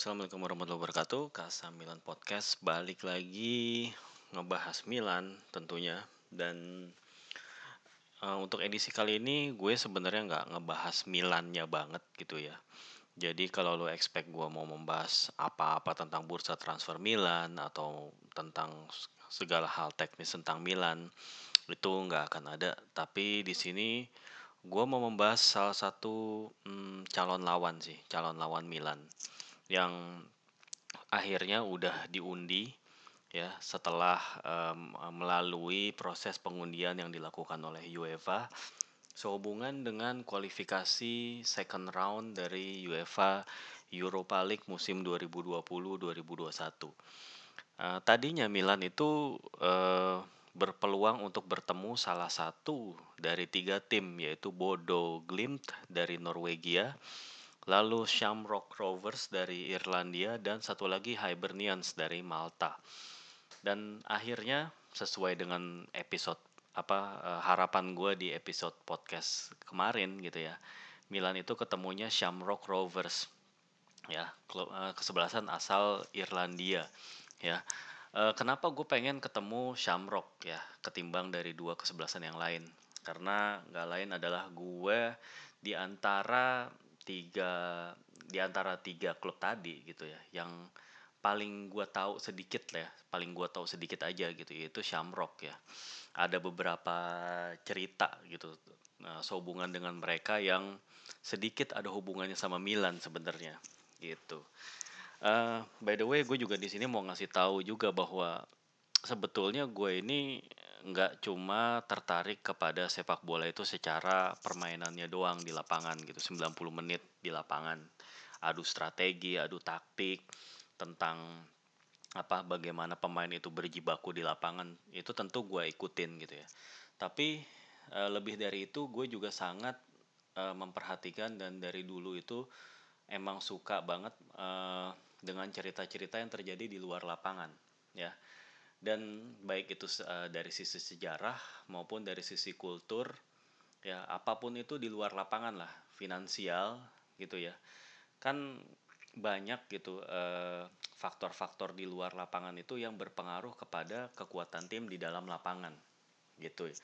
Assalamualaikum warahmatullahi wabarakatuh. Kasa Milan Podcast balik lagi ngebahas Milan tentunya. Dan uh, untuk edisi kali ini gue sebenarnya nggak ngebahas Milannya banget gitu ya. Jadi kalau lo expect gue mau membahas apa-apa tentang bursa transfer Milan atau tentang segala hal teknis tentang Milan itu nggak akan ada. Tapi di sini gue mau membahas salah satu hmm, calon lawan sih, calon lawan Milan yang akhirnya udah diundi ya setelah um, melalui proses pengundian yang dilakukan oleh UEFA sehubungan dengan kualifikasi second round dari UEFA Europa League musim 2020-2021. Uh, tadinya Milan itu uh, berpeluang untuk bertemu salah satu dari tiga tim yaitu Bodo Glimt dari Norwegia, lalu Shamrock Rovers dari Irlandia dan satu lagi Hibernians dari Malta. Dan akhirnya sesuai dengan episode apa uh, harapan gue di episode podcast kemarin gitu ya. Milan itu ketemunya Shamrock Rovers ya uh, kesebelasan asal Irlandia ya. Uh, kenapa gue pengen ketemu Shamrock ya ketimbang dari dua kesebelasan yang lain? Karena nggak lain adalah gue di antara tiga di antara tiga klub tadi gitu ya yang paling gue tahu sedikit lah ya paling gue tahu sedikit aja gitu yaitu Shamrock ya. Ada beberapa cerita gitu nah, sehubungan dengan mereka yang sedikit ada hubungannya sama Milan sebenarnya gitu. Uh, by the way gue juga di sini mau ngasih tahu juga bahwa sebetulnya gue ini nggak cuma tertarik kepada sepak bola itu secara permainannya doang di lapangan gitu. 90 menit di lapangan. Adu strategi adu taktik tentang apa bagaimana pemain itu berjibaku di lapangan itu tentu gue ikutin gitu ya. Tapi e, lebih dari itu gue juga sangat e, memperhatikan dan dari dulu itu emang suka banget e, dengan cerita-cerita yang terjadi di luar lapangan ya dan baik itu uh, dari sisi sejarah maupun dari sisi kultur ya apa pun itu di luar lapangan lah finansial gitu ya kan banyak gitu eh, faktor-faktor di luar lapangan itu yang berpengaruh kepada kekuatan tim di dalam lapangan gitu ya.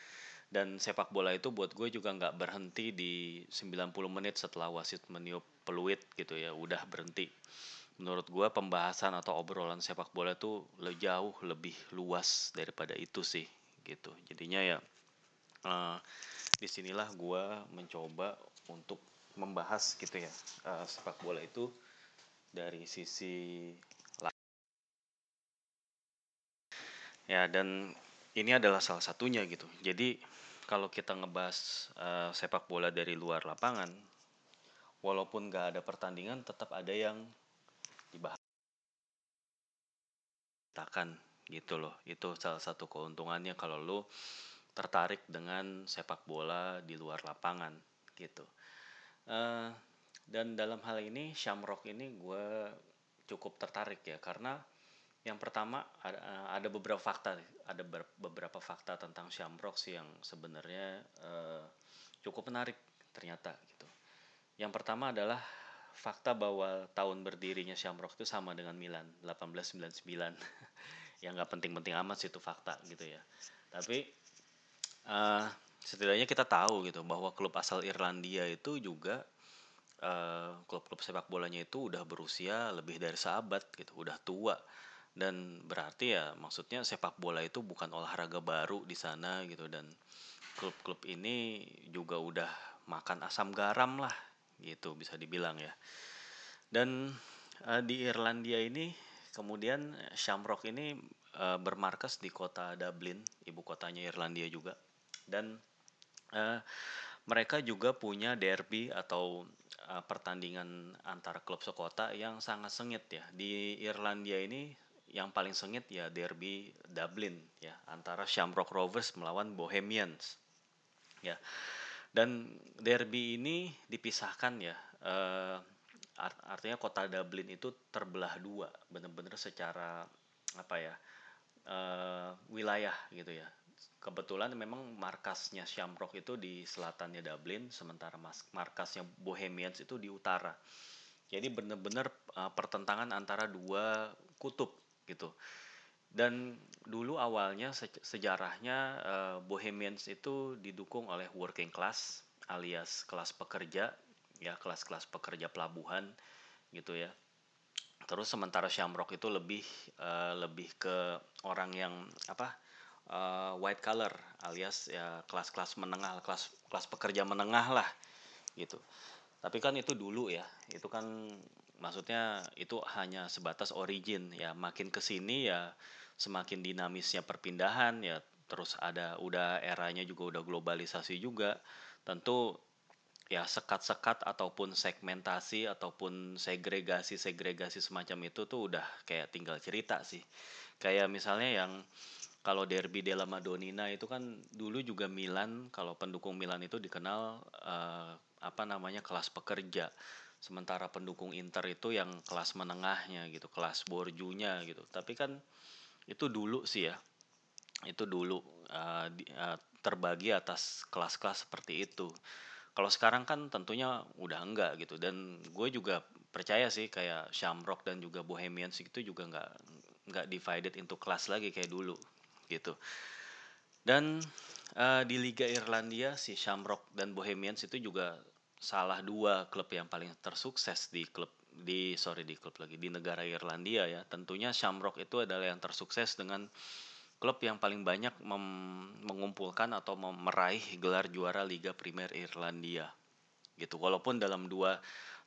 dan sepak bola itu buat gue juga nggak berhenti di 90 menit setelah wasit meniup peluit gitu ya udah berhenti menurut gue pembahasan atau obrolan sepak bola itu jauh lebih luas daripada itu sih gitu. Jadinya ya uh, di sinilah gue mencoba untuk membahas gitu ya uh, sepak bola itu dari sisi ya dan ini adalah salah satunya gitu. Jadi kalau kita ngebahas uh, sepak bola dari luar lapangan walaupun gak ada pertandingan tetap ada yang dibahas. Gitu loh. Itu salah satu keuntungannya kalau lo tertarik dengan sepak bola di luar lapangan gitu. Uh, dan dalam hal ini Shamrock ini gue cukup tertarik ya karena yang pertama ada, uh, ada beberapa fakta ada ber, beberapa fakta tentang Shamrock sih yang sebenarnya uh, cukup menarik ternyata gitu. Yang pertama adalah fakta bahwa tahun berdirinya Shamrock itu sama dengan Milan 1899 yang nggak penting-penting amat sih itu fakta gitu ya. Tapi uh, setidaknya kita tahu gitu bahwa klub asal Irlandia itu juga uh, klub-klub sepak bolanya itu udah berusia lebih dari sahabat gitu udah tua. Dan berarti ya maksudnya sepak bola itu bukan olahraga baru di sana gitu. Dan klub-klub ini juga udah makan asam garam lah gitu bisa dibilang ya. Dan uh, di Irlandia ini kemudian Shamrock ini uh, bermarkas di kota Dublin ibu kotanya Irlandia juga. Dan uh, mereka juga punya derby atau uh, pertandingan antara klub sekota yang sangat sengit ya. Di Irlandia ini yang paling sengit ya derby Dublin ya antara Shamrock Rovers melawan Bohemians ya dan derby ini dipisahkan ya uh, art artinya kota Dublin itu terbelah dua benar-benar secara apa ya uh, wilayah gitu ya kebetulan memang markasnya Shamrock itu di selatannya Dublin sementara markasnya Bohemians itu di utara Jadi bener-bener uh, pertentangan antara dua kutub gitu. Dan dulu awalnya sejarahnya uh, Bohemians itu didukung oleh working class alias kelas pekerja ya kelas-kelas pekerja pelabuhan gitu ya. Terus sementara Shamrock itu lebih uh, lebih ke orang yang apa uh, white collar alias ya kelas-kelas menengah, kelas kelas pekerja menengah lah gitu. Tapi kan itu dulu ya, itu kan maksudnya itu hanya sebatas origin ya. Makin ke sini ya semakin dinamisnya perpindahan ya terus ada udah eranya juga udah globalisasi juga. Tentu ya sekat-sekat ataupun segmentasi ataupun segregasi-segregasi semacam itu tuh udah kayak tinggal cerita sih. Kayak misalnya yang kalau derby della Madonnina itu kan dulu juga Milan kalau pendukung Milan itu dikenal uh, apa namanya kelas pekerja sementara pendukung Inter itu yang kelas menengahnya gitu kelas borjunya gitu tapi kan itu dulu sih ya. Itu dulu uh, di, uh, terbagi atas kelas-kelas seperti itu. Kalau sekarang kan tentunya udah enggak gitu. Dan gue juga percaya sih kayak Shamrock dan juga Bohemians itu juga nggak nggak divided into kelas lagi kayak dulu gitu. Dan uh, di Liga Irlandia si Shamrock dan Bohemians itu juga salah dua klub yang paling tersukses di klub di sorry di klub lagi di negara Irlandia ya. Tentunya Shamrock itu adalah yang tersukses dengan klub yang paling banyak mengumpulkan atau meraih gelar juara Liga Premier Irlandia gitu. Walaupun dalam dua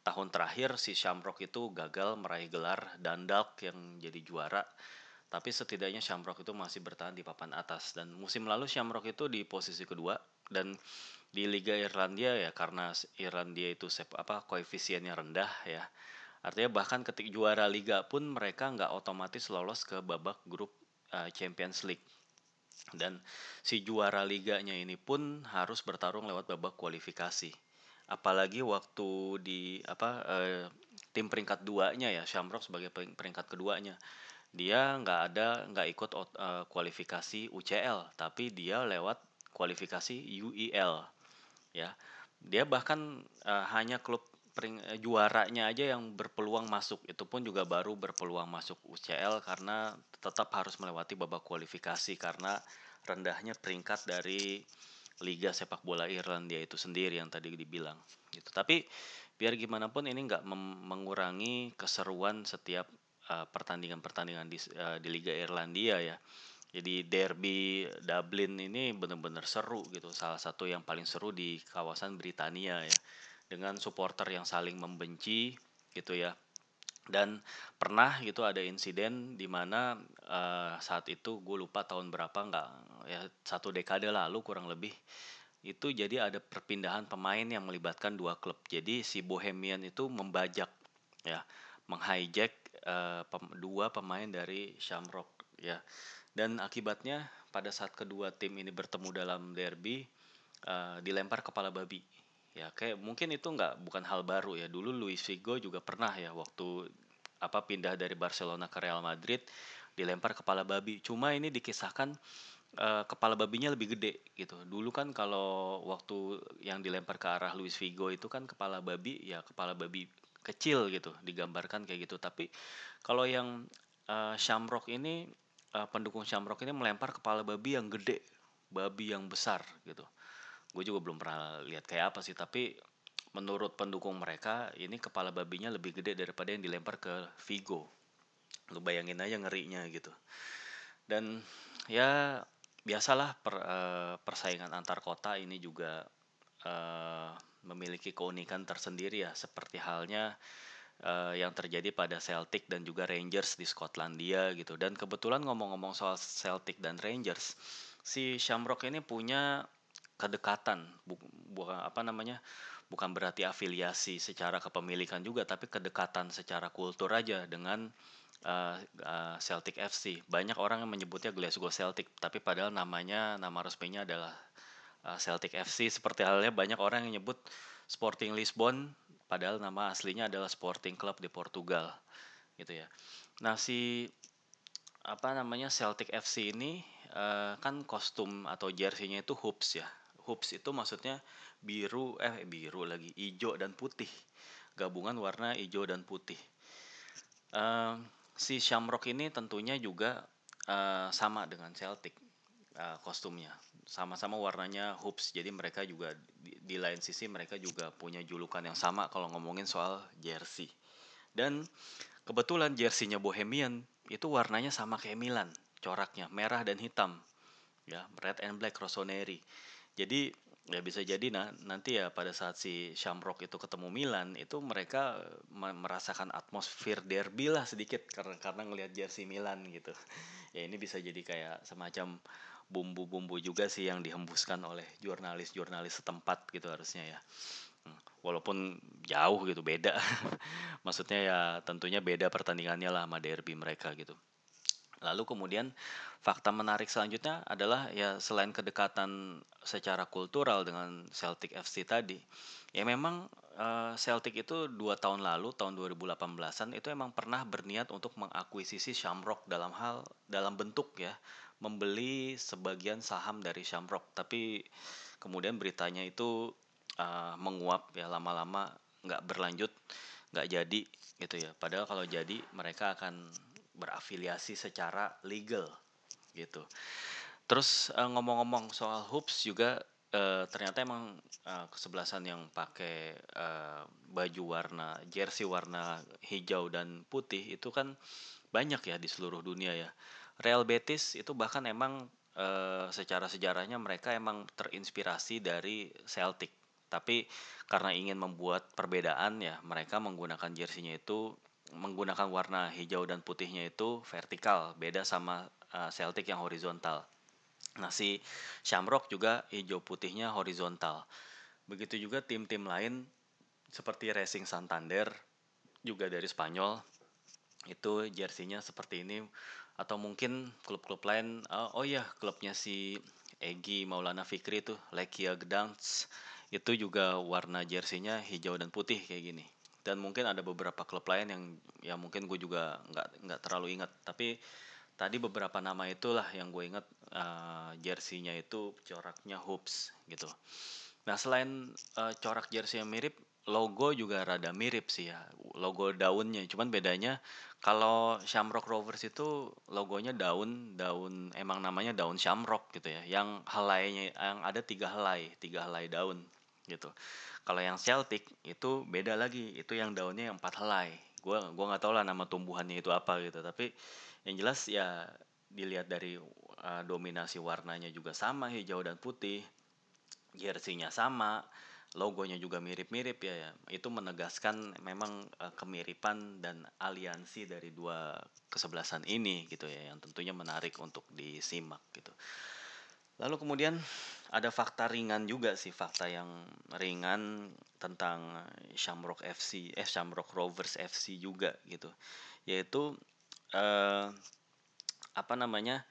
tahun terakhir si Shamrock itu gagal meraih gelar Dundalk yang jadi juara tapi setidaknya Shamrock itu masih bertahan di papan atas dan musim lalu Shamrock itu di posisi kedua dan di Liga Irlandia ya karena Irlandia itu apa koefisiennya rendah ya artinya bahkan ketik juara liga pun mereka nggak otomatis lolos ke babak grup uh, Champions League. Dan si juara liganya ini pun harus bertarung lewat babak kualifikasi. Apalagi waktu di apa uh, tim peringkat duanya ya Shamrock sebagai peringkat keduanya. Dia nggak ada nggak ikut uh, kualifikasi UCL tapi dia lewat kualifikasi UEL ya. Dia bahkan uh, hanya klub pering, uh, juaranya aja yang berpeluang masuk itu pun juga baru berpeluang masuk UCL karena tetap harus melewati babak kualifikasi karena rendahnya peringkat dari liga sepak bola Irlandia itu sendiri yang tadi dibilang gitu tapi biar gimana pun ini nggak mengurangi keseruan setiap Eh, pertandingan-pertandingan di, uh, di Liga Irlandia ya. Jadi derby Dublin ini benar-benar seru gitu. Salah satu yang paling seru di kawasan Britania ya. Dengan supporter yang saling membenci gitu ya. Dan pernah gitu ada insiden di mana uh, saat itu gue lupa tahun berapa nggak ya satu dekade lalu kurang lebih itu jadi ada perpindahan pemain yang melibatkan dua klub. Jadi si Bohemian itu membajak ya, menghijack uh, pem dua pemain dari Shamrock ya. Dan akibatnya pada saat kedua tim ini bertemu dalam derby uh, dilempar kepala babi. Ya, kayak mungkin itu nggak bukan hal baru ya. Dulu Luis Figo juga pernah ya waktu apa pindah dari Barcelona ke Real Madrid dilempar kepala babi. Cuma ini dikisahkan uh, kepala babinya lebih gede gitu. Dulu kan kalau waktu yang dilempar ke arah Luis Figo itu kan kepala babi ya kepala babi kecil gitu digambarkan kayak gitu tapi kalau yang uh, Shamrock ini uh, pendukung Shamrock ini melempar kepala babi yang gede babi yang besar gitu gue juga belum pernah lihat kayak apa sih tapi menurut pendukung mereka ini kepala babinya lebih gede daripada yang dilempar ke Vigo. Lu bayangin aja ngerinya gitu. Dan ya biasalah per, uh, persaingan antar kota ini juga uh, memiliki keunikan tersendiri ya. Seperti halnya uh, yang terjadi pada Celtic dan juga Rangers di Skotlandia gitu. Dan kebetulan ngomong-ngomong soal Celtic dan Rangers si Shamrock ini punya kedekatan bu, bukan apa namanya bukan berarti afiliasi secara kepemilikan juga tapi kedekatan secara kultur aja dengan uh, Celtic FC banyak orang yang menyebutnya Glasgow Celtic tapi padahal namanya nama resminya adalah uh, Celtic FC seperti halnya banyak orang yang nyebut Sporting Lisbon padahal nama aslinya adalah Sporting Club di Portugal gitu ya. Nah si apa namanya Celtic FC ini uh, kan kostum atau jersey-nya itu hoops ya. Hoops itu maksudnya biru eh biru lagi hijau dan putih gabungan warna hijau dan putih. Uh, si Shamrock ini tentunya juga uh, sama dengan Celtic uh, kostumnya, sama-sama warnanya hoops. Jadi mereka juga di, di lain sisi mereka juga punya julukan yang sama kalau ngomongin soal jersey. Dan kebetulan jerseynya Bohemian itu warnanya sama kayak Milan, coraknya merah dan hitam, ya red and black Rossoneri. Jadi ya bisa jadi nah nanti ya pada saat si Shamrock itu ketemu Milan itu mereka merasakan atmosfer derby lah sedikit karena karena ngelihat jersey Milan gitu. Ya ini bisa jadi kayak semacam bumbu-bumbu juga sih yang dihembuskan oleh jurnalis-jurnalis setempat gitu harusnya ya. Hmm, walaupun jauh gitu beda. Maksudnya ya tentunya beda pertandingannya lah sama derby mereka gitu Lalu kemudian fakta menarik selanjutnya adalah ya selain kedekatan secara kultural dengan Celtic FC tadi, ya memang uh, Celtic itu dua tahun lalu tahun 2018an itu emang pernah berniat untuk mengakuisisi Shamrock dalam hal dalam bentuk ya membeli sebagian saham dari Shamrock, tapi kemudian beritanya itu uh, menguap ya lama-lama nggak berlanjut, nggak jadi gitu ya. Padahal kalau jadi mereka akan berafiliasi secara legal gitu. Terus uh, ngomong-ngomong soal hoops juga uh, ternyata emang uh, kesebelasan yang pakai uh, baju warna jersey warna hijau dan putih itu kan banyak ya di seluruh dunia ya. Real Betis itu bahkan emang uh, secara sejarahnya mereka emang terinspirasi dari Celtic. Tapi karena ingin membuat perbedaan ya mereka menggunakan jersinya itu menggunakan warna hijau dan putihnya itu vertikal, beda sama uh, Celtic yang horizontal. Nah, si Shamrock juga hijau putihnya horizontal. Begitu juga tim-tim lain seperti Racing Santander juga dari Spanyol itu jersinya seperti ini atau mungkin klub-klub lain uh, oh ya klubnya si Egi Maulana Fikri itu Lekia Gdansk itu juga warna jersinya hijau dan putih kayak gini dan mungkin ada beberapa klub lain yang ya mungkin gue juga nggak nggak terlalu ingat. Tapi tadi beberapa nama itulah yang gue ingat uh, jersinya itu coraknya hoops gitu. Nah selain uh, corak jersey yang mirip logo juga rada mirip sih ya logo daunnya. Cuman bedanya kalau Shamrock Rovers itu logonya daun daun emang namanya daun Shamrock gitu ya. Yang helainya yang ada tiga helai tiga helai daun gitu kalau yang Celtic itu beda lagi, itu yang daunnya yang empat helai. Gua gua nggak tahu lah nama tumbuhannya itu apa gitu, tapi yang jelas ya dilihat dari uh, dominasi warnanya juga sama hijau dan putih, jersey-nya sama, logonya juga mirip-mirip ya, ya. Itu menegaskan memang uh, kemiripan dan aliansi dari dua kesebelasan ini gitu ya, yang tentunya menarik untuk disimak gitu. Lalu kemudian ada fakta ringan juga sih, fakta yang ringan tentang Shamrock FC, eh Shamrock Rovers FC juga gitu. Yaitu eh, apa namanya?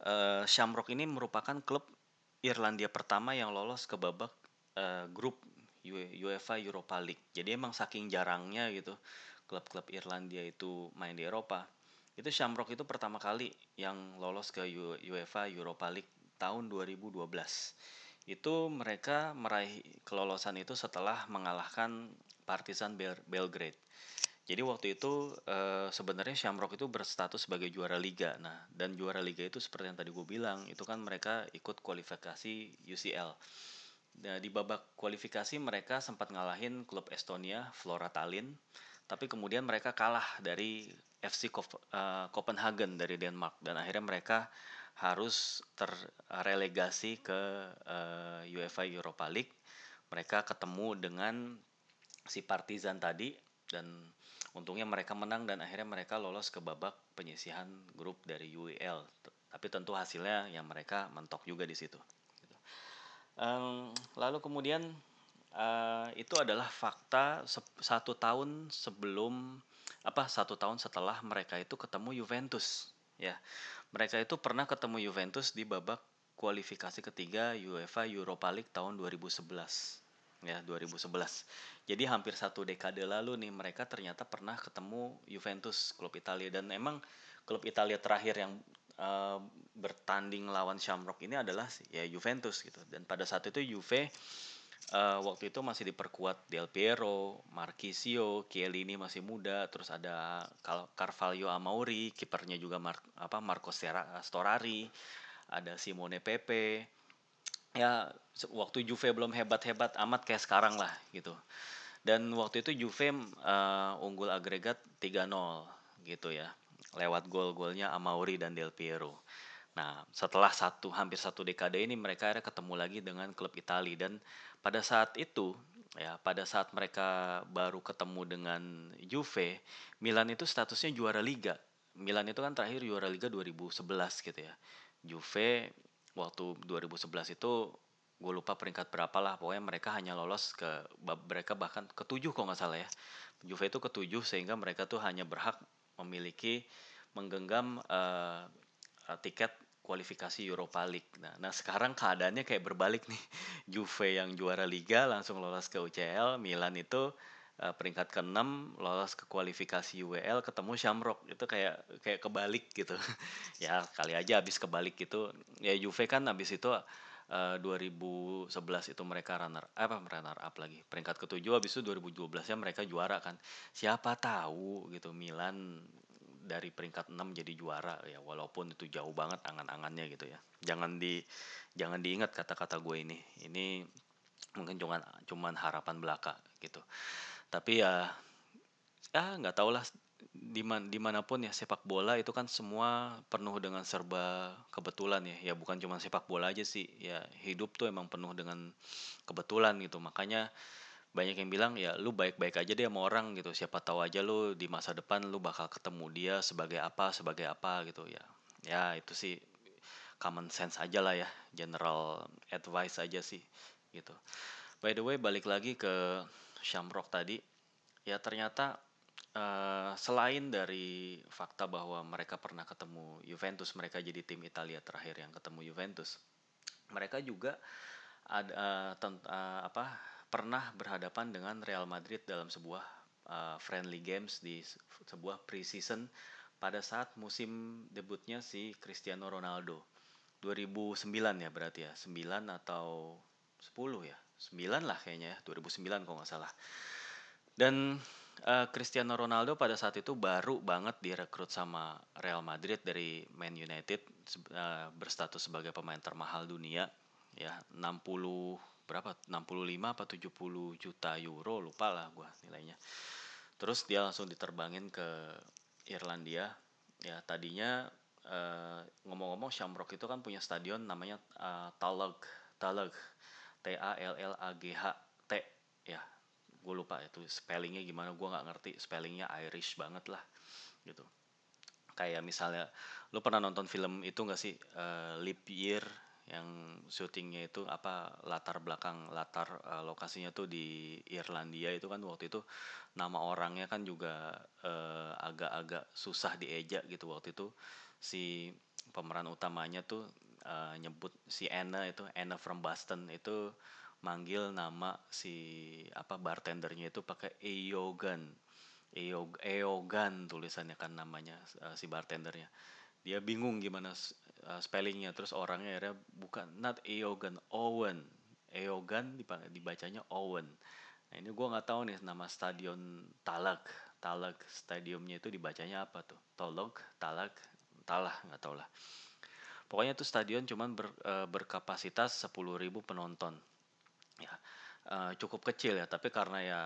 Eh, Shamrock ini merupakan klub Irlandia pertama yang lolos ke babak eh, grup UEFA Europa League. Jadi emang saking jarangnya gitu klub-klub Irlandia itu main di Eropa. Itu Shamrock itu pertama kali yang lolos ke UEFA Europa League tahun 2012. Itu mereka meraih kelolosan itu setelah mengalahkan Partizan Bel Belgrade. Jadi waktu itu e, sebenarnya Shamrock itu berstatus sebagai juara liga. Nah, dan juara liga itu seperti yang tadi gue bilang, itu kan mereka ikut kualifikasi UCL. Nah, di babak kualifikasi mereka sempat ngalahin klub Estonia, Flora Tallinn, tapi kemudian mereka kalah dari FC eh, Copenhagen dari Denmark dan akhirnya mereka harus terrelegasi ke uh, UEFA Europa League. Mereka ketemu dengan si Partizan tadi dan untungnya mereka menang dan akhirnya mereka lolos ke babak penyisihan grup dari UEL. Tapi tentu hasilnya yang mereka mentok juga di situ. Um, lalu kemudian uh, itu adalah fakta satu tahun sebelum apa satu tahun setelah mereka itu ketemu Juventus ya mereka itu pernah ketemu Juventus di babak kualifikasi ketiga UEFA Europa League tahun 2011 ya 2011 jadi hampir satu dekade lalu nih mereka ternyata pernah ketemu Juventus klub Italia. Dan emang klub Italia terakhir yang uh, bertanding lawan Shamrock ini adalah ya Juventus gitu. Dan pada saat itu Juve uh, waktu itu masih diperkuat Del Piero, Marquisio, Chiellini masih muda, terus ada Carvalho Amauri, kipernya juga Mar apa Marco Storari, ada Simone Pepe. Ya waktu Juve belum hebat-hebat amat kayak sekarang lah gitu. Dan waktu itu Juve uh, unggul agregat 3-0 gitu ya. Lewat gol-golnya Amauri dan Del Piero. Nah, setelah satu hampir satu dekade ini mereka akhirnya ketemu lagi dengan klub Italia dan pada saat itu ya pada saat mereka baru ketemu dengan Juve, Milan itu statusnya juara liga. Milan itu kan terakhir juara liga 2011 gitu ya. Juve waktu 2011 itu gue lupa peringkat berapa lah pokoknya mereka hanya lolos ke mereka bahkan ketujuh kok nggak salah ya Juve itu ketujuh sehingga mereka tuh hanya berhak memiliki menggenggam uh, tiket kualifikasi Europa League. Nah, nah sekarang keadaannya kayak berbalik nih. Juve yang juara Liga langsung lolos ke UCL, Milan itu uh, peringkat ke-6 lolos ke kualifikasi UEL ketemu Shamrock. Itu kayak kayak kebalik gitu. ya, kali aja habis kebalik gitu. Ya Juve kan habis itu uh, 2011 itu mereka runner apa runner up lagi. Peringkat ketujuh habis itu 2012 ya mereka juara kan. Siapa tahu gitu Milan dari peringkat 6 jadi juara ya walaupun itu jauh banget angan-angannya gitu ya. Jangan di jangan diingat kata-kata gue ini. Ini mungkin cuman cuman harapan belaka gitu. Tapi ya ya nggak tau lah diman, di mana pun ya sepak bola itu kan semua penuh dengan serba kebetulan ya ya bukan cuma sepak bola aja sih ya hidup tuh emang penuh dengan kebetulan gitu makanya banyak yang bilang ya lu baik-baik aja deh sama orang gitu. Siapa tahu aja lu di masa depan lu bakal ketemu dia sebagai apa sebagai apa gitu. Ya ya itu sih common sense aja lah ya general advice aja sih gitu. By the way balik lagi ke Shamrock tadi. Ya ternyata uh, selain dari fakta bahwa mereka pernah ketemu Juventus mereka jadi tim Italia terakhir yang ketemu Juventus mereka juga ada uh, tent, uh, apa pernah berhadapan dengan Real Madrid dalam sebuah uh, friendly games di sebuah preseason pada saat musim debutnya si Cristiano Ronaldo. 2009 ya berarti ya, 9 atau 10 ya. 9 lah kayaknya ya, 2009 kalau nggak salah. Dan uh, Cristiano Ronaldo pada saat itu baru banget direkrut sama Real Madrid dari Man United uh, berstatus sebagai pemain termahal dunia ya 60 berapa? 65 apa 70 juta euro? Lupa lah gue nilainya. Terus dia langsung diterbangin ke Irlandia. Ya tadinya uh, ngomong-ngomong Shamrock itu kan punya stadion namanya uh, Tallaght Tallaght T A L L A G H T. Ya gue lupa itu spellingnya gimana. Gue nggak ngerti spellingnya Irish banget lah gitu. Kayak misalnya lu pernah nonton film itu gak sih? Uh, Leap Year yang syutingnya itu apa latar belakang latar uh, lokasinya tuh di Irlandia itu kan waktu itu nama orangnya kan juga uh, agak-agak susah dieja gitu. Waktu itu si pemeran utamanya tuh uh, nyebut si Anna itu Anna from Boston itu manggil nama si apa bartendernya itu pakai Eogan. Eogan tulisannya kan namanya uh, si bartendernya. Dia bingung gimana uh, spellingnya terus orangnya akhirnya bukan not Eogan Owen. Eogan dibacanya Owen. Nah ini gue nggak tahu nih nama stadion Talak. Talak stadiumnya itu dibacanya apa tuh? Tolog Talak talah nggak tahu lah. Pokoknya itu stadion cuman ber, uh, berkapasitas 10.000 penonton. Ya uh, cukup kecil ya tapi karena ya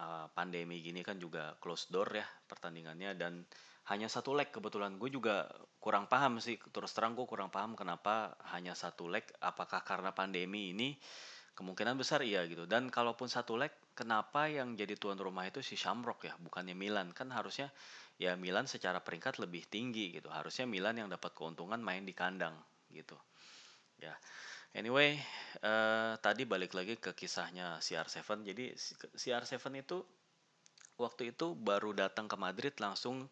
uh, pandemi gini kan juga close door ya pertandingannya dan hanya satu leg kebetulan. Gue juga kurang paham sih terus terang gue kurang paham kenapa hanya satu leg. Apakah karena pandemi ini kemungkinan besar? Iya gitu. Dan kalaupun satu leg kenapa yang jadi tuan rumah itu si Shamrock ya bukannya Milan? Kan harusnya ya Milan secara peringkat lebih tinggi gitu. Harusnya Milan yang dapat keuntungan main di kandang gitu. Ya. Anyway uh, tadi balik lagi ke kisahnya CR7 jadi CR7 itu waktu itu baru datang ke Madrid langsung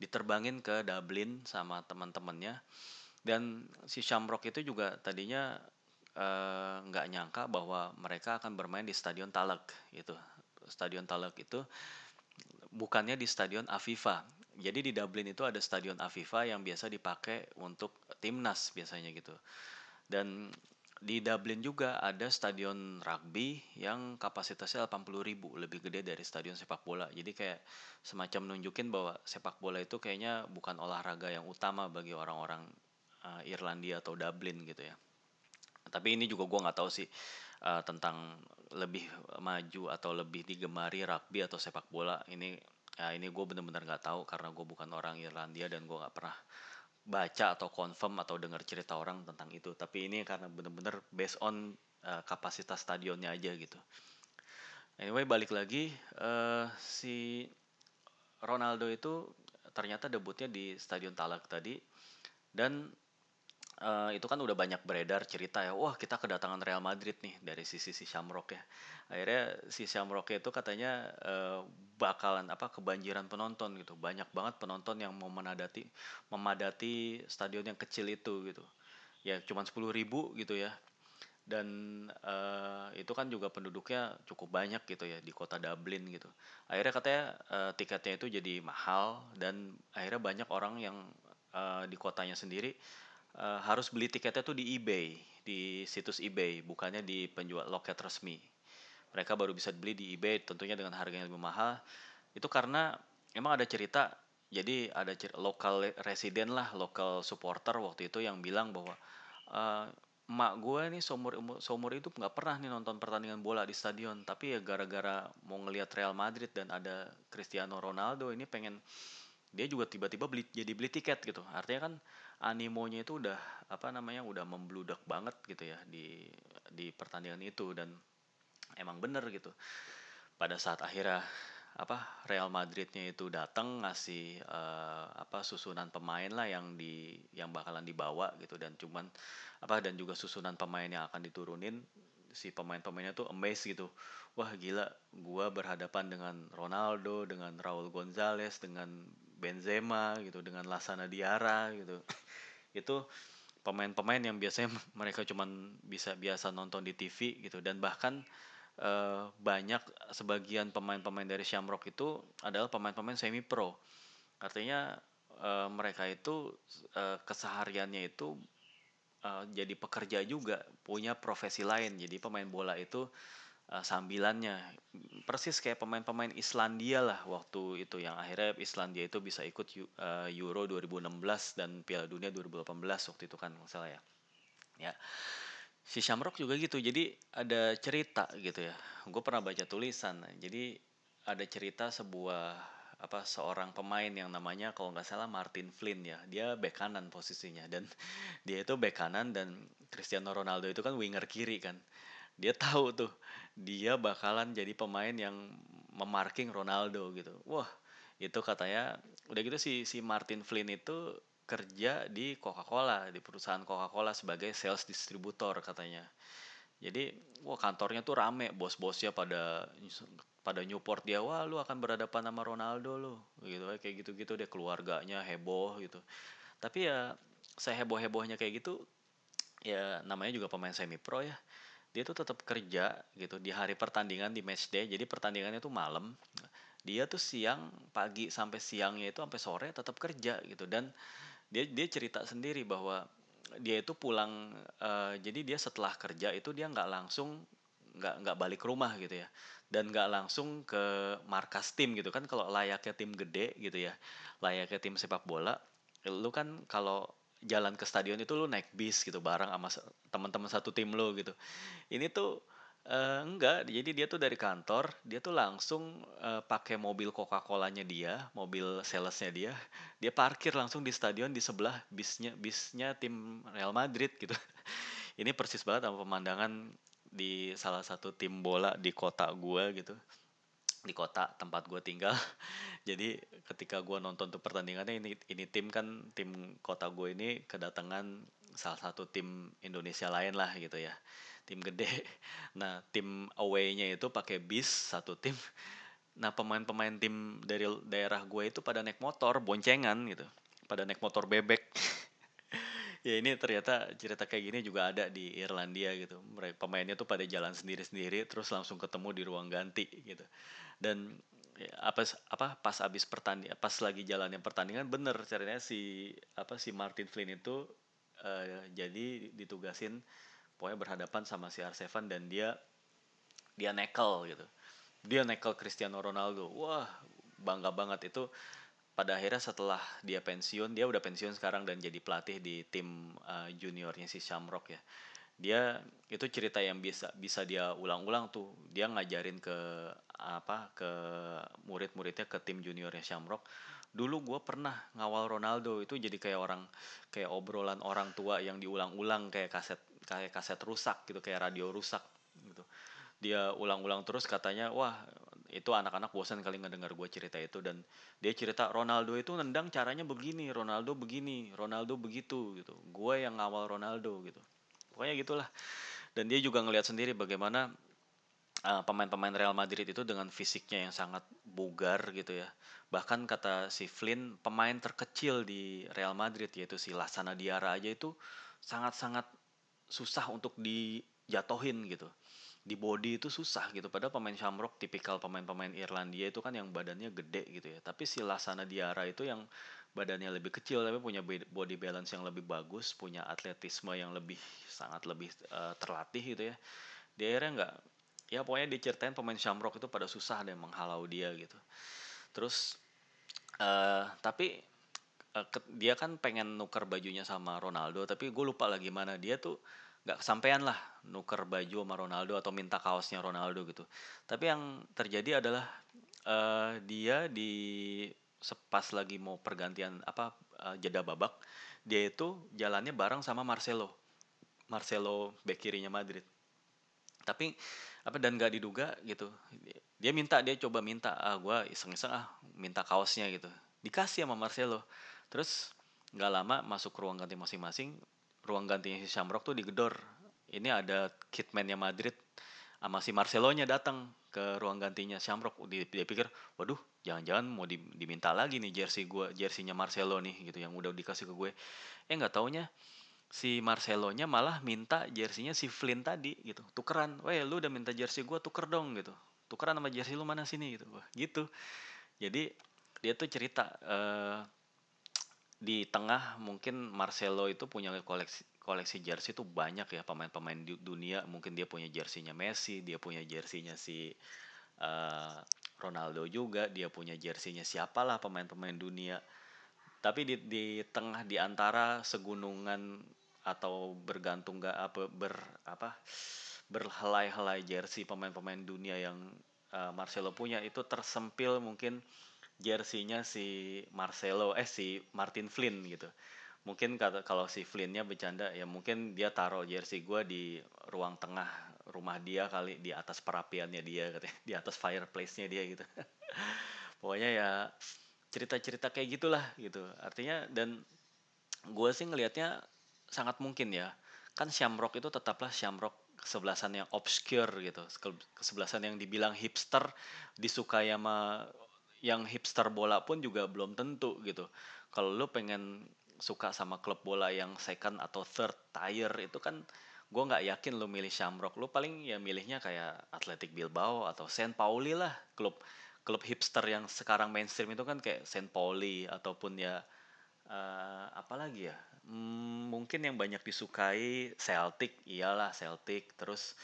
diterbangin ke Dublin sama teman-temannya. Dan si Shamrock itu juga tadinya eh, nggak nyangka bahwa mereka akan bermain di Stadion Talek itu Stadion Talek itu bukannya di Stadion Aviva jadi di Dublin itu ada Stadion Aviva yang biasa dipakai untuk timnas biasanya gitu. Dan di Dublin juga ada stadion rugby yang kapasitasnya 80 ribu lebih gede dari stadion sepak bola. Jadi kayak semacam nunjukin bahwa sepak bola itu kayaknya bukan olahraga yang utama bagi orang-orang uh, Irlandia atau Dublin gitu ya. Tapi ini juga gue nggak tahu sih uh, tentang lebih maju atau lebih digemari rugby atau sepak bola. Ini ya ini gue bener-bener nggak tahu karena gue bukan orang Irlandia dan gue nggak pernah baca atau confirm atau dengar cerita orang tentang itu. Tapi ini karena bener-bener based on uh, kapasitas stadionnya aja gitu. Anyway balik lagi uh, si Ronaldo itu ternyata debutnya di Stadion Talak tadi. Dan uh, itu kan udah banyak beredar cerita ya. Wah kita kedatangan Real Madrid nih dari sisi si Shamrock ya. Akhirnya si Shamrock itu katanya uh, bakalan apa kebanjiran penonton gitu. Banyak banget penonton yang mau menadati memadati stadion yang kecil itu gitu. Ya cuma sepuluh ribu gitu ya. Dan uh, itu kan juga penduduknya cukup banyak gitu ya di kota Dublin gitu. Akhirnya katanya uh, tiketnya itu jadi mahal dan akhirnya banyak orang yang uh, di kotanya sendiri uh, harus beli tiketnya tuh di eBay, di situs eBay, bukannya di penjual loket resmi. Mereka baru bisa beli di eBay, tentunya dengan harga yang lebih mahal. Itu karena emang ada cerita, jadi ada cerita, lokal resident lah, lokal supporter waktu itu yang bilang bahwa uh, emak gue nih seumur seumur itu nggak pernah nih nonton pertandingan bola di stadion, tapi ya gara-gara mau ngelihat Real Madrid dan ada Cristiano Ronaldo ini pengen dia juga tiba-tiba beli jadi beli tiket gitu. Artinya kan animonya itu udah apa namanya udah membludak banget gitu ya di di pertandingan itu dan emang bener gitu. Pada saat akhirnya apa Real Madridnya itu datang ngasih uh, apa susunan pemain lah yang di yang bakalan dibawa gitu dan cuman apa dan juga susunan pemain yang akan diturunin si pemain-pemainnya tuh amazed gitu. Wah gila gua berhadapan dengan Ronaldo dengan Raul Gonzalez dengan Benzema gitu dengan Lasana Diara gitu. Itu pemain-pemain yang biasanya mereka cuman bisa biasa nonton di TV gitu. Dan bahkan uh, banyak sebagian pemain-pemain dari Shamrock itu adalah pemain-pemain semi pro artinya uh, mereka itu uh, kesehariannya itu uh, jadi pekerja juga punya profesi lain. Jadi pemain bola itu uh, sambilannya. Persis kayak pemain-pemain Islandia lah waktu itu yang akhirnya Islandia itu bisa ikut uh, Euro 2016 dan Piala Dunia 2018 waktu itu kan masalah ya. Ya. Si Shamrock juga gitu jadi ada cerita gitu ya. Gue pernah baca tulisan jadi ada cerita sebuah apa seorang pemain yang namanya kalau nggak salah Martin Flynn ya. Dia bek kanan posisinya dan dia itu bek kanan dan Cristiano Ronaldo itu kan winger kiri kan dia tahu tuh dia bakalan jadi pemain yang memarking Ronaldo gitu. Wah, itu katanya udah gitu si si Martin Flynn itu kerja di Coca-Cola, di perusahaan Coca-Cola sebagai sales distributor katanya. Jadi, wah kantornya tuh rame, bos-bosnya pada pada Newport dia, wah lu akan berhadapan sama Ronaldo lu, gitu kayak gitu-gitu deh keluarganya heboh gitu. Tapi ya saya heboh-hebohnya kayak gitu, ya namanya juga pemain semi pro ya dia tuh tetap kerja gitu di hari pertandingan di match day. Jadi pertandingannya tuh malam. Dia tuh siang pagi sampai siangnya itu sampai sore tetap kerja gitu. Dan dia dia cerita sendiri bahwa dia itu pulang uh, jadi dia setelah kerja itu dia nggak langsung nggak nggak balik rumah gitu ya. Dan nggak langsung ke markas tim gitu kan. Kalau layaknya tim gede gitu ya layaknya tim sepak bola lu kan kalau jalan ke stadion itu lu naik bis gitu bareng sama teman-teman satu tim lo gitu. Ini tuh uh, enggak. Jadi dia tuh dari kantor dia tuh langsung uh, pakai mobil coca colanya dia mobil salesnya dia. Dia parkir langsung di stadion di sebelah bisnya bisnya tim Real Madrid gitu. Ini persis banget sama pemandangan di salah satu tim bola di kota gua gitu di kota tempat gue tinggal. Jadi ketika gue nonton tuh pertandingannya ini ini tim kan tim kota gue ini kedatangan salah satu tim Indonesia lain lah gitu ya. Tim gede. Nah tim away-nya itu pakai bis satu tim. Nah pemain-pemain tim dari daerah gue itu pada naik motor boncengan gitu. Pada naik motor bebek ya ini ternyata cerita kayak gini juga ada di Irlandia gitu. Mereka pemainnya tuh pada jalan sendiri-sendiri terus langsung ketemu di ruang ganti gitu. Dan ya, apa apa pas abis pertandingan pas lagi jalannya pertandingan bener ceritanya si apa si Martin Flynn itu uh, jadi ditugasin pokoknya berhadapan sama si R7 dan dia dia nekel gitu. Dia nekel Cristiano Ronaldo. Wah bangga banget. Itu pada akhirnya setelah dia pensiun dia udah pensiun sekarang dan jadi pelatih di tim uh, juniornya si Shamrock ya. Dia itu cerita yang bisa bisa dia ulang-ulang tuh. Dia ngajarin ke apa ke murid-muridnya ke tim juniornya Shamrock. Dulu gue pernah ngawal Ronaldo itu jadi kayak orang kayak obrolan orang tua yang diulang-ulang kayak kaset kayak kaset rusak gitu kayak radio rusak gitu. Dia ulang-ulang terus katanya wah itu anak-anak bosan kali ngedengar gue cerita itu dan dia cerita Ronaldo itu nendang caranya begini Ronaldo begini Ronaldo begitu gitu. Gue yang ngawal Ronaldo gitu. Pokoknya gitulah. Dan dia juga ngelihat sendiri bagaimana pemain pemain-pemain Real Madrid itu dengan fisiknya yang sangat bugar gitu ya. Bahkan kata si Flynn pemain terkecil di Real Madrid yaitu si Lasana Diarra aja itu sangat-sangat susah untuk dijatohin gitu di body itu susah gitu. Padahal pemain Shamrock tipikal pemain-pemain Irlandia itu kan yang badannya gede gitu ya. Tapi si Lasana Diara itu yang badannya lebih kecil tapi punya body balance yang lebih bagus punya atletisme yang lebih sangat lebih uh, terlatih gitu ya. Dia akhirnya nggak ya pokoknya diceritain pemain Shamrock itu pada susah deh menghalau dia gitu. Terus uh, tapi uh, dia kan pengen nuker bajunya sama Ronaldo tapi gue lupa lagi mana. Dia tuh nggak kesampaian lah nuker baju sama Ronaldo atau minta kaosnya Ronaldo gitu. Tapi yang terjadi adalah uh, dia di sepas lagi mau pergantian apa uh, jeda babak, dia itu jalannya bareng sama Marcelo. Marcelo bek kirinya Madrid. Tapi apa dan gak diduga gitu. Dia minta dia coba minta ah gue iseng-iseng ah minta kaosnya gitu. Dikasih sama Marcelo. Terus nggak lama masuk ke ruang ganti masing-masing ruang gantinya si Shamrock tuh digedor. Ini ada kitmannya Madrid sama si Marcelonya datang ke ruang gantinya Shamrock. Dia, pikir, waduh, jangan-jangan mau di, diminta lagi nih jersey gua, jerseynya Marcelo nih gitu yang udah dikasih ke gue. Eh nggak taunya si Marcelonya malah minta jerseynya si Flynn tadi gitu. Tukeran. Weh, lu udah minta jersey gua tuker dong gitu. Tukeran sama jersey lu mana sini gitu. Wah, gitu. Jadi dia tuh cerita uh, di tengah mungkin Marcelo itu punya koleksi koleksi jersey itu banyak ya pemain-pemain dunia. Mungkin dia punya jerseynya Messi dia punya jerseynya si uh, Ronaldo juga dia punya jerseynya siapalah pemain-pemain dunia. Tapi di di tengah di antara segunungan atau bergantung gak apa ber apa berhelai-helai jersey pemain-pemain dunia yang uh, Marcelo punya itu tersempil mungkin jersey-nya si Marcelo eh si Martin Flynn gitu. Mungkin kata kalau si Flynnnya bercanda ya mungkin dia taruh jersey gue di ruang tengah rumah dia kali di atas perapiannya dia katanya. Di atas fireplace-nya dia gitu. Pokoknya ya cerita-cerita kayak gitulah gitu. Artinya dan gue sih ngelihatnya sangat mungkin ya. Kan Shamrock itu tetaplah Shamrock kesebelasan yang obscure gitu. Kesebelasan yang dibilang hipster disukai sama yang hipster bola pun juga belum tentu gitu. Kalau lu pengen suka sama klub bola yang second atau third tier itu kan gue nggak yakin lu milih Shamrock. Lu paling ya milihnya kayak Athletic Bilbao atau Saint Pauli lah klub klub hipster yang sekarang mainstream itu kan kayak Saint Pauli ataupun ya uh, apa lagi ya? Hmm, mungkin yang banyak disukai Celtic iyalah Celtic. Terus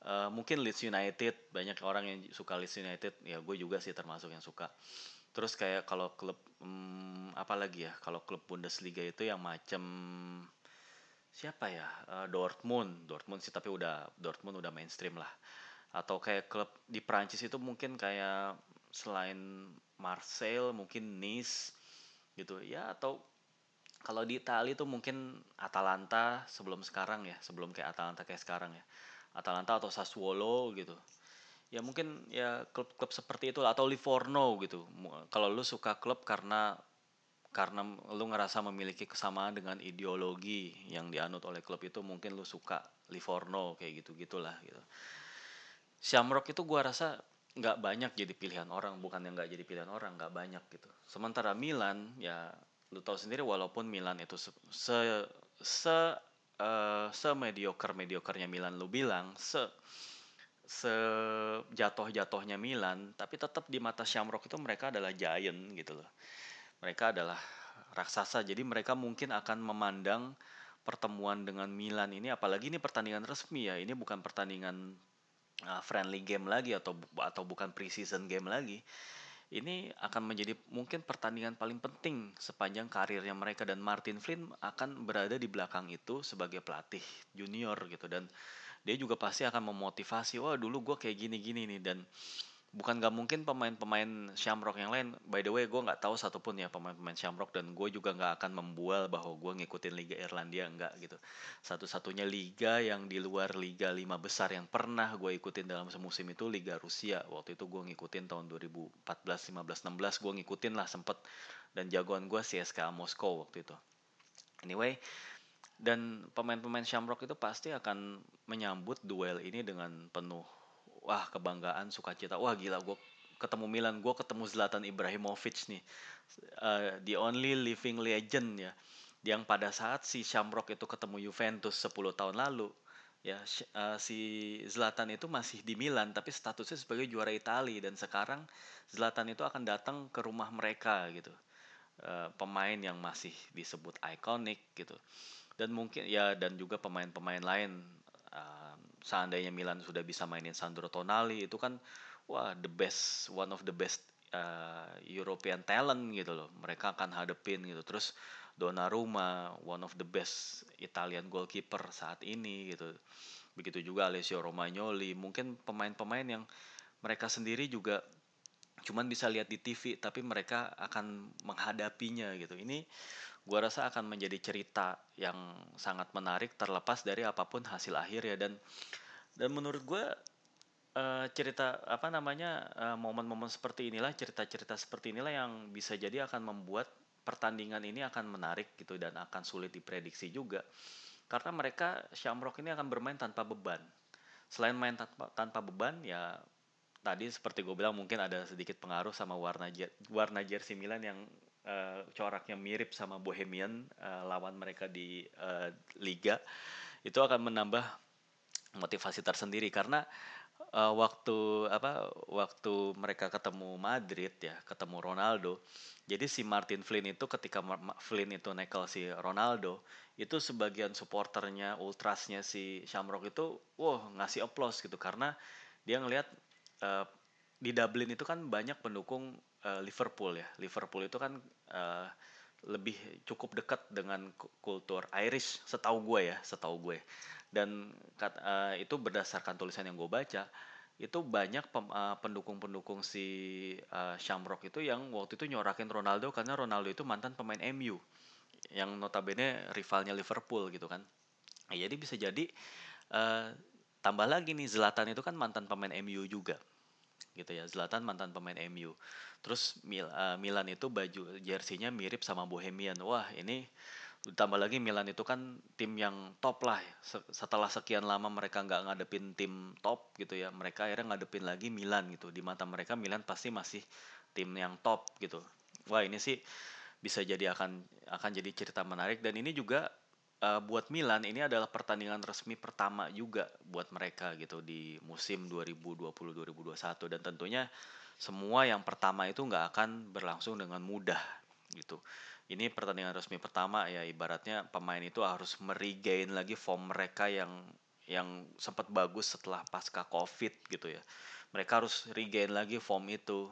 Uh, mungkin Leeds United banyak orang yang suka Leeds United ya gue juga sih termasuk yang suka. Terus kayak kalau klub hmm, apa lagi ya kalau klub Bundesliga itu yang macam siapa ya uh, Dortmund. Dortmund sih tapi udah Dortmund udah mainstream lah. Atau kayak klub di Prancis itu mungkin kayak selain Marseille mungkin Nice gitu. Ya atau kalau di Italia tuh mungkin Atalanta sebelum sekarang ya sebelum kayak Atalanta kayak sekarang ya Atalanta atau Sassuolo gitu. Ya mungkin ya klub-klub seperti itu atau Livorno gitu. Kalau lu suka klub karena karena lu ngerasa memiliki kesamaan dengan ideologi yang dianut oleh klub itu mungkin lu suka Livorno kayak gitu gitulah gitu. Shamrock itu gua rasa nggak banyak jadi pilihan orang bukan yang nggak jadi pilihan orang nggak banyak gitu. Sementara Milan ya lu tahu sendiri walaupun Milan itu se, se, se uh, semediocre mediokernya Milan lu bilang se sejatuh-jatuhnya Milan, tapi tetap di mata Shamrock itu mereka adalah giant gitu loh. Mereka adalah raksasa, jadi mereka mungkin akan memandang pertemuan dengan Milan ini apalagi ini pertandingan resmi ya ini bukan pertandingan uh, friendly game lagi atau atau bukan preseason game lagi ini akan menjadi mungkin pertandingan paling penting sepanjang karirnya mereka. Dan Martin Flynn akan berada di belakang itu sebagai pelatih junior gitu. Dan dia juga pasti akan memotivasi wah dulu gue kayak gini-gini nih. Dan bukan gak mungkin pemain-pemain Shamrock yang lain. By the way, gue nggak tahu satupun ya pemain-pemain Shamrock dan gue juga nggak akan membual bahwa gue ngikutin Liga Irlandia enggak gitu. Satu-satunya liga yang di luar Liga lima besar yang pernah gue ikutin dalam semusim itu Liga Rusia. Waktu itu gue ngikutin tahun 2014, 15, 16 gue ngikutin lah sempet dan jagoan gue CSKA Moskow waktu itu. Anyway, dan pemain-pemain Shamrock itu pasti akan menyambut duel ini dengan penuh wah kebanggaan sukacita. Wah gila gue ketemu Milan gue ketemu Zlatan Ibrahimovic nih. Uh, the only living legend ya. Yang pada saat si Shamrock itu ketemu Juventus 10 tahun lalu ya uh, si Zlatan itu masih di Milan tapi statusnya sebagai juara Italia. Dan sekarang Zlatan itu akan datang ke rumah mereka gitu. Uh, pemain yang masih disebut ikonik gitu. Dan mungkin ya dan juga pemain-pemain lain seandainya Milan sudah bisa mainin Sandro Tonali itu kan wah the best one of the best uh, European talent gitu loh. Mereka akan hadepin gitu. Terus Donnarumma one of the best Italian goalkeeper saat ini gitu. Begitu juga Alessio Romagnoli. Mungkin pemain-pemain yang mereka sendiri juga cuman bisa lihat di TV tapi mereka akan menghadapinya gitu. Ini gua rasa akan menjadi cerita yang sangat menarik terlepas dari apa pun hasil akhir ya. Dan dan menurut gue uh, cerita apa namanya uh, momen-momen seperti inilah cerita-cerita seperti inilah yang bisa jadi akan membuat pertandingan ini akan menarik gitu dan akan sulit diprediksi juga. Karena mereka Shamrock ini akan bermain tanpa beban. Selain main tanpa, tanpa beban ya tadi seperti gue bilang mungkin ada sedikit pengaruh sama warna warna jersey Milan yang uh, coraknya mirip sama Bohemian uh, lawan mereka di uh, liga itu akan menambah motivasi tersendiri. Karena uh, waktu apa waktu mereka ketemu Madrid ya ketemu Ronaldo jadi si Martin Flynn itu ketika Flynn itu nekel si Ronaldo itu sebagian supporternya ultrasnya si Shamrock itu wow ngasih applause gitu. Karena dia ngelihat uh, di Dublin itu kan banyak pendukung uh, Liverpool ya. Liverpool itu kan uh, lebih cukup dekat dengan kultur Irish setahu gue ya setahu gue. Dan uh, itu berdasarkan tulisan yang gue baca itu banyak pendukung-pendukung si uh, Shamrock itu yang waktu itu nyorakin Ronaldo karena Ronaldo itu mantan pemain MU yang notabene rivalnya Liverpool gitu kan. Nah, jadi bisa jadi uh, tambah lagi nih Zlatan itu kan mantan pemain MU juga gitu ya. Zlatan mantan pemain MU terus Mil, uh, Milan itu baju jersinya mirip sama Bohemian. Wah ini ditambah lagi Milan itu kan tim yang top lah. Setelah sekian lama mereka nggak ngadepin tim top gitu ya mereka akhirnya ngadepin lagi Milan gitu. Di mata mereka Milan pasti masih tim yang top gitu. Wah ini sih bisa jadi akan akan jadi cerita menarik. Dan ini juga uh, buat Milan ini adalah pertandingan resmi pertama juga buat mereka gitu di musim 2020-2021 dan tentunya semua yang pertama itu nggak akan berlangsung dengan mudah gitu. Ini pertandingan resmi pertama ya ibaratnya pemain itu harus meregain lagi form mereka yang yang sempat bagus setelah pasca covid gitu ya. Mereka harus regain lagi form itu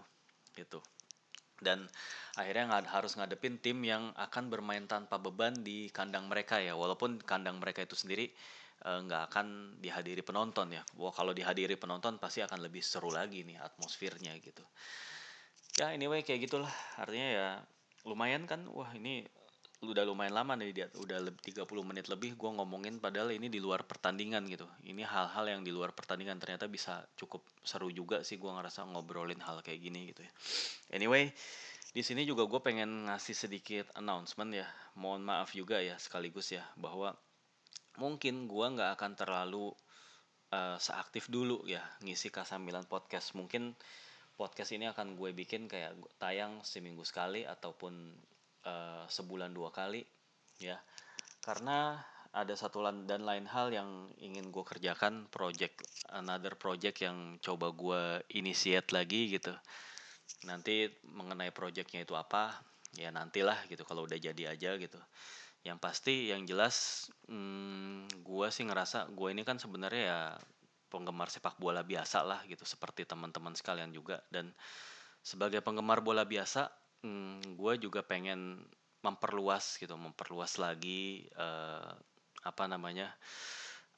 gitu dan akhirnya nggak harus ngadepin tim yang akan bermain tanpa beban di kandang mereka ya. Walaupun kandang mereka itu sendiri eh, nggak uh, akan dihadiri penonton ya. Wah kalau dihadiri penonton pasti akan lebih seru lagi nih atmosfernya gitu. Ya anyway kayak gitulah. Artinya ya lumayan kan? Wah ini udah lumayan lama nih dia udah lebih 30 menit lebih gue ngomongin padahal ini di luar pertandingan gitu. Ini hal-hal yang di luar pertandingan ternyata bisa cukup seru juga sih gue ngerasa ngobrolin hal kayak gini gitu ya. Anyway di sini juga gue pengen ngasih sedikit announcement ya. Mohon maaf juga ya sekaligus ya bahwa mungkin gue nggak akan terlalu uh, seaktif dulu ya ngisi kasamilan podcast. Mungkin podcast ini akan gue bikin kayak tayang seminggu sekali ataupun uh, sebulan dua kali ya. Karena ada satu dan lain hal yang ingin gue kerjakan project another project yang coba gue initiate lagi gitu. Nanti mengenai projectnya itu apa ya nantilah gitu kalau udah jadi aja gitu. Yang pasti yang jelas hmm, gue sih ngerasa gue ini kan sebenarnya ya penggemar sepak bola biasa lah gitu seperti teman-teman sekalian juga. Dan sebagai penggemar bola biasa hmm, gue juga pengen memperluas gitu memperluas lagi uh, apa namanya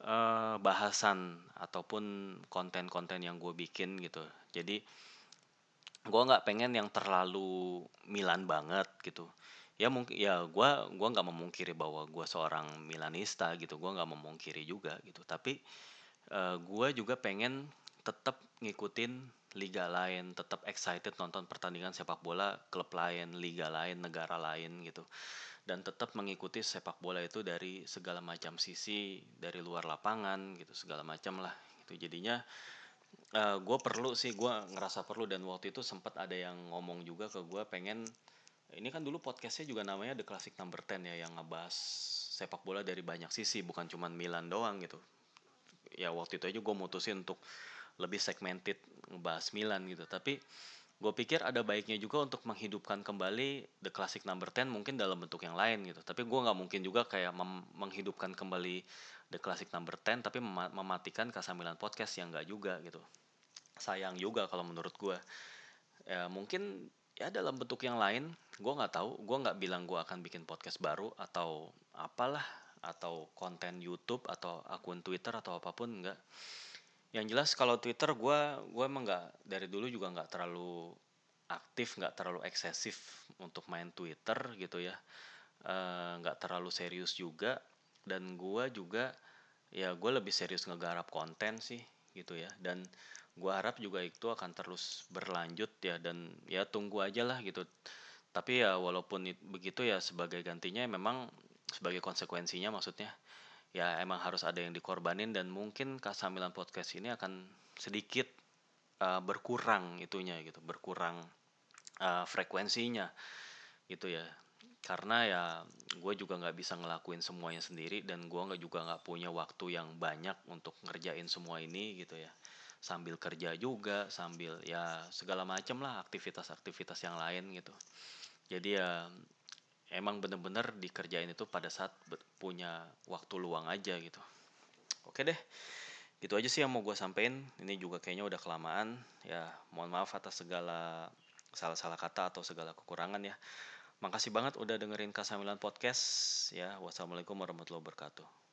uh, bahasan ataupun konten-konten yang gue bikin gitu. Jadi gue nggak pengen yang terlalu Milan banget gitu. Ya mungkin ya gue gua nggak memungkiri bahwa gue seorang Milanista gitu gue nggak memungkiri juga gitu. Tapi uh, eh, gue juga pengen tetap ngikutin liga lain tetap excited nonton pertandingan sepak bola klub lain liga lain negara lain gitu. Dan tetap mengikuti sepak bola itu dari segala macam sisi dari luar lapangan gitu segala macam lah gitu. Jadinya uh, eh, gue perlu sih gue ngerasa perlu dan waktu itu sempat ada yang ngomong juga ke gue pengen ini kan dulu podcastnya juga namanya The Classic Number 10 ya yang ngebahas sepak bola dari banyak sisi bukan cuma Milan doang gitu. Ya waktu itu aja gue mutusin untuk lebih segmented ngebahas Milan gitu. Tapi gue pikir ada baiknya juga untuk menghidupkan kembali The Classic Number 10 mungkin dalam bentuk yang lain gitu. Tapi gue nggak mungkin juga kayak menghidupkan kembali The Classic Number 10 tapi mem mematikan Kasamilan Podcast yang nggak juga gitu. Sayang juga kalau menurut gue ya mungkin ya dalam bentuk yang lain gue nggak tahu. Gue nggak bilang gue akan bikin podcast baru atau apalah atau konten YouTube atau akun Twitter atau apa pun enggak yang jelas kalau Twitter gue gue emang nggak dari dulu juga nggak terlalu aktif nggak terlalu eksesif untuk main Twitter gitu ya. Eh, nggak uh, terlalu serius juga. Dan gue juga ya gue lebih serius ngegarap konten sih gitu ya. Dan gue harap juga itu akan terus berlanjut ya. Dan ya tunggu aja lah gitu. Tapi ya walaupun begitu ya sebagai gantinya memang sebagai konsekuensinya maksudnya ya emang harus ada yang dikorbanin dan mungkin Kasamilan Podcast ini akan sedikit uh, berkurang itunya gitu berkurang uh, frekuensinya gitu ya. Karena ya gue juga nggak bisa ngelakuin semuanya sendiri dan gue nggak juga nggak punya waktu yang banyak untuk ngerjain semua ini gitu ya. Sambil kerja juga sambil ya segala macam lah aktivitas-aktivitas yang lain gitu. Jadi ya emang bener-bener dikerjain itu pada saat punya waktu luang aja gitu. Oke deh gitu aja sih yang mau gue sampein. Ini juga kayaknya udah kelamaan. Ya mohon maaf atas segala salah-salah kata atau segala kekurangan ya. Makasih banget udah dengerin Kasamilan Podcast. Ya wassalamualaikum warahmatullahi wabarakatuh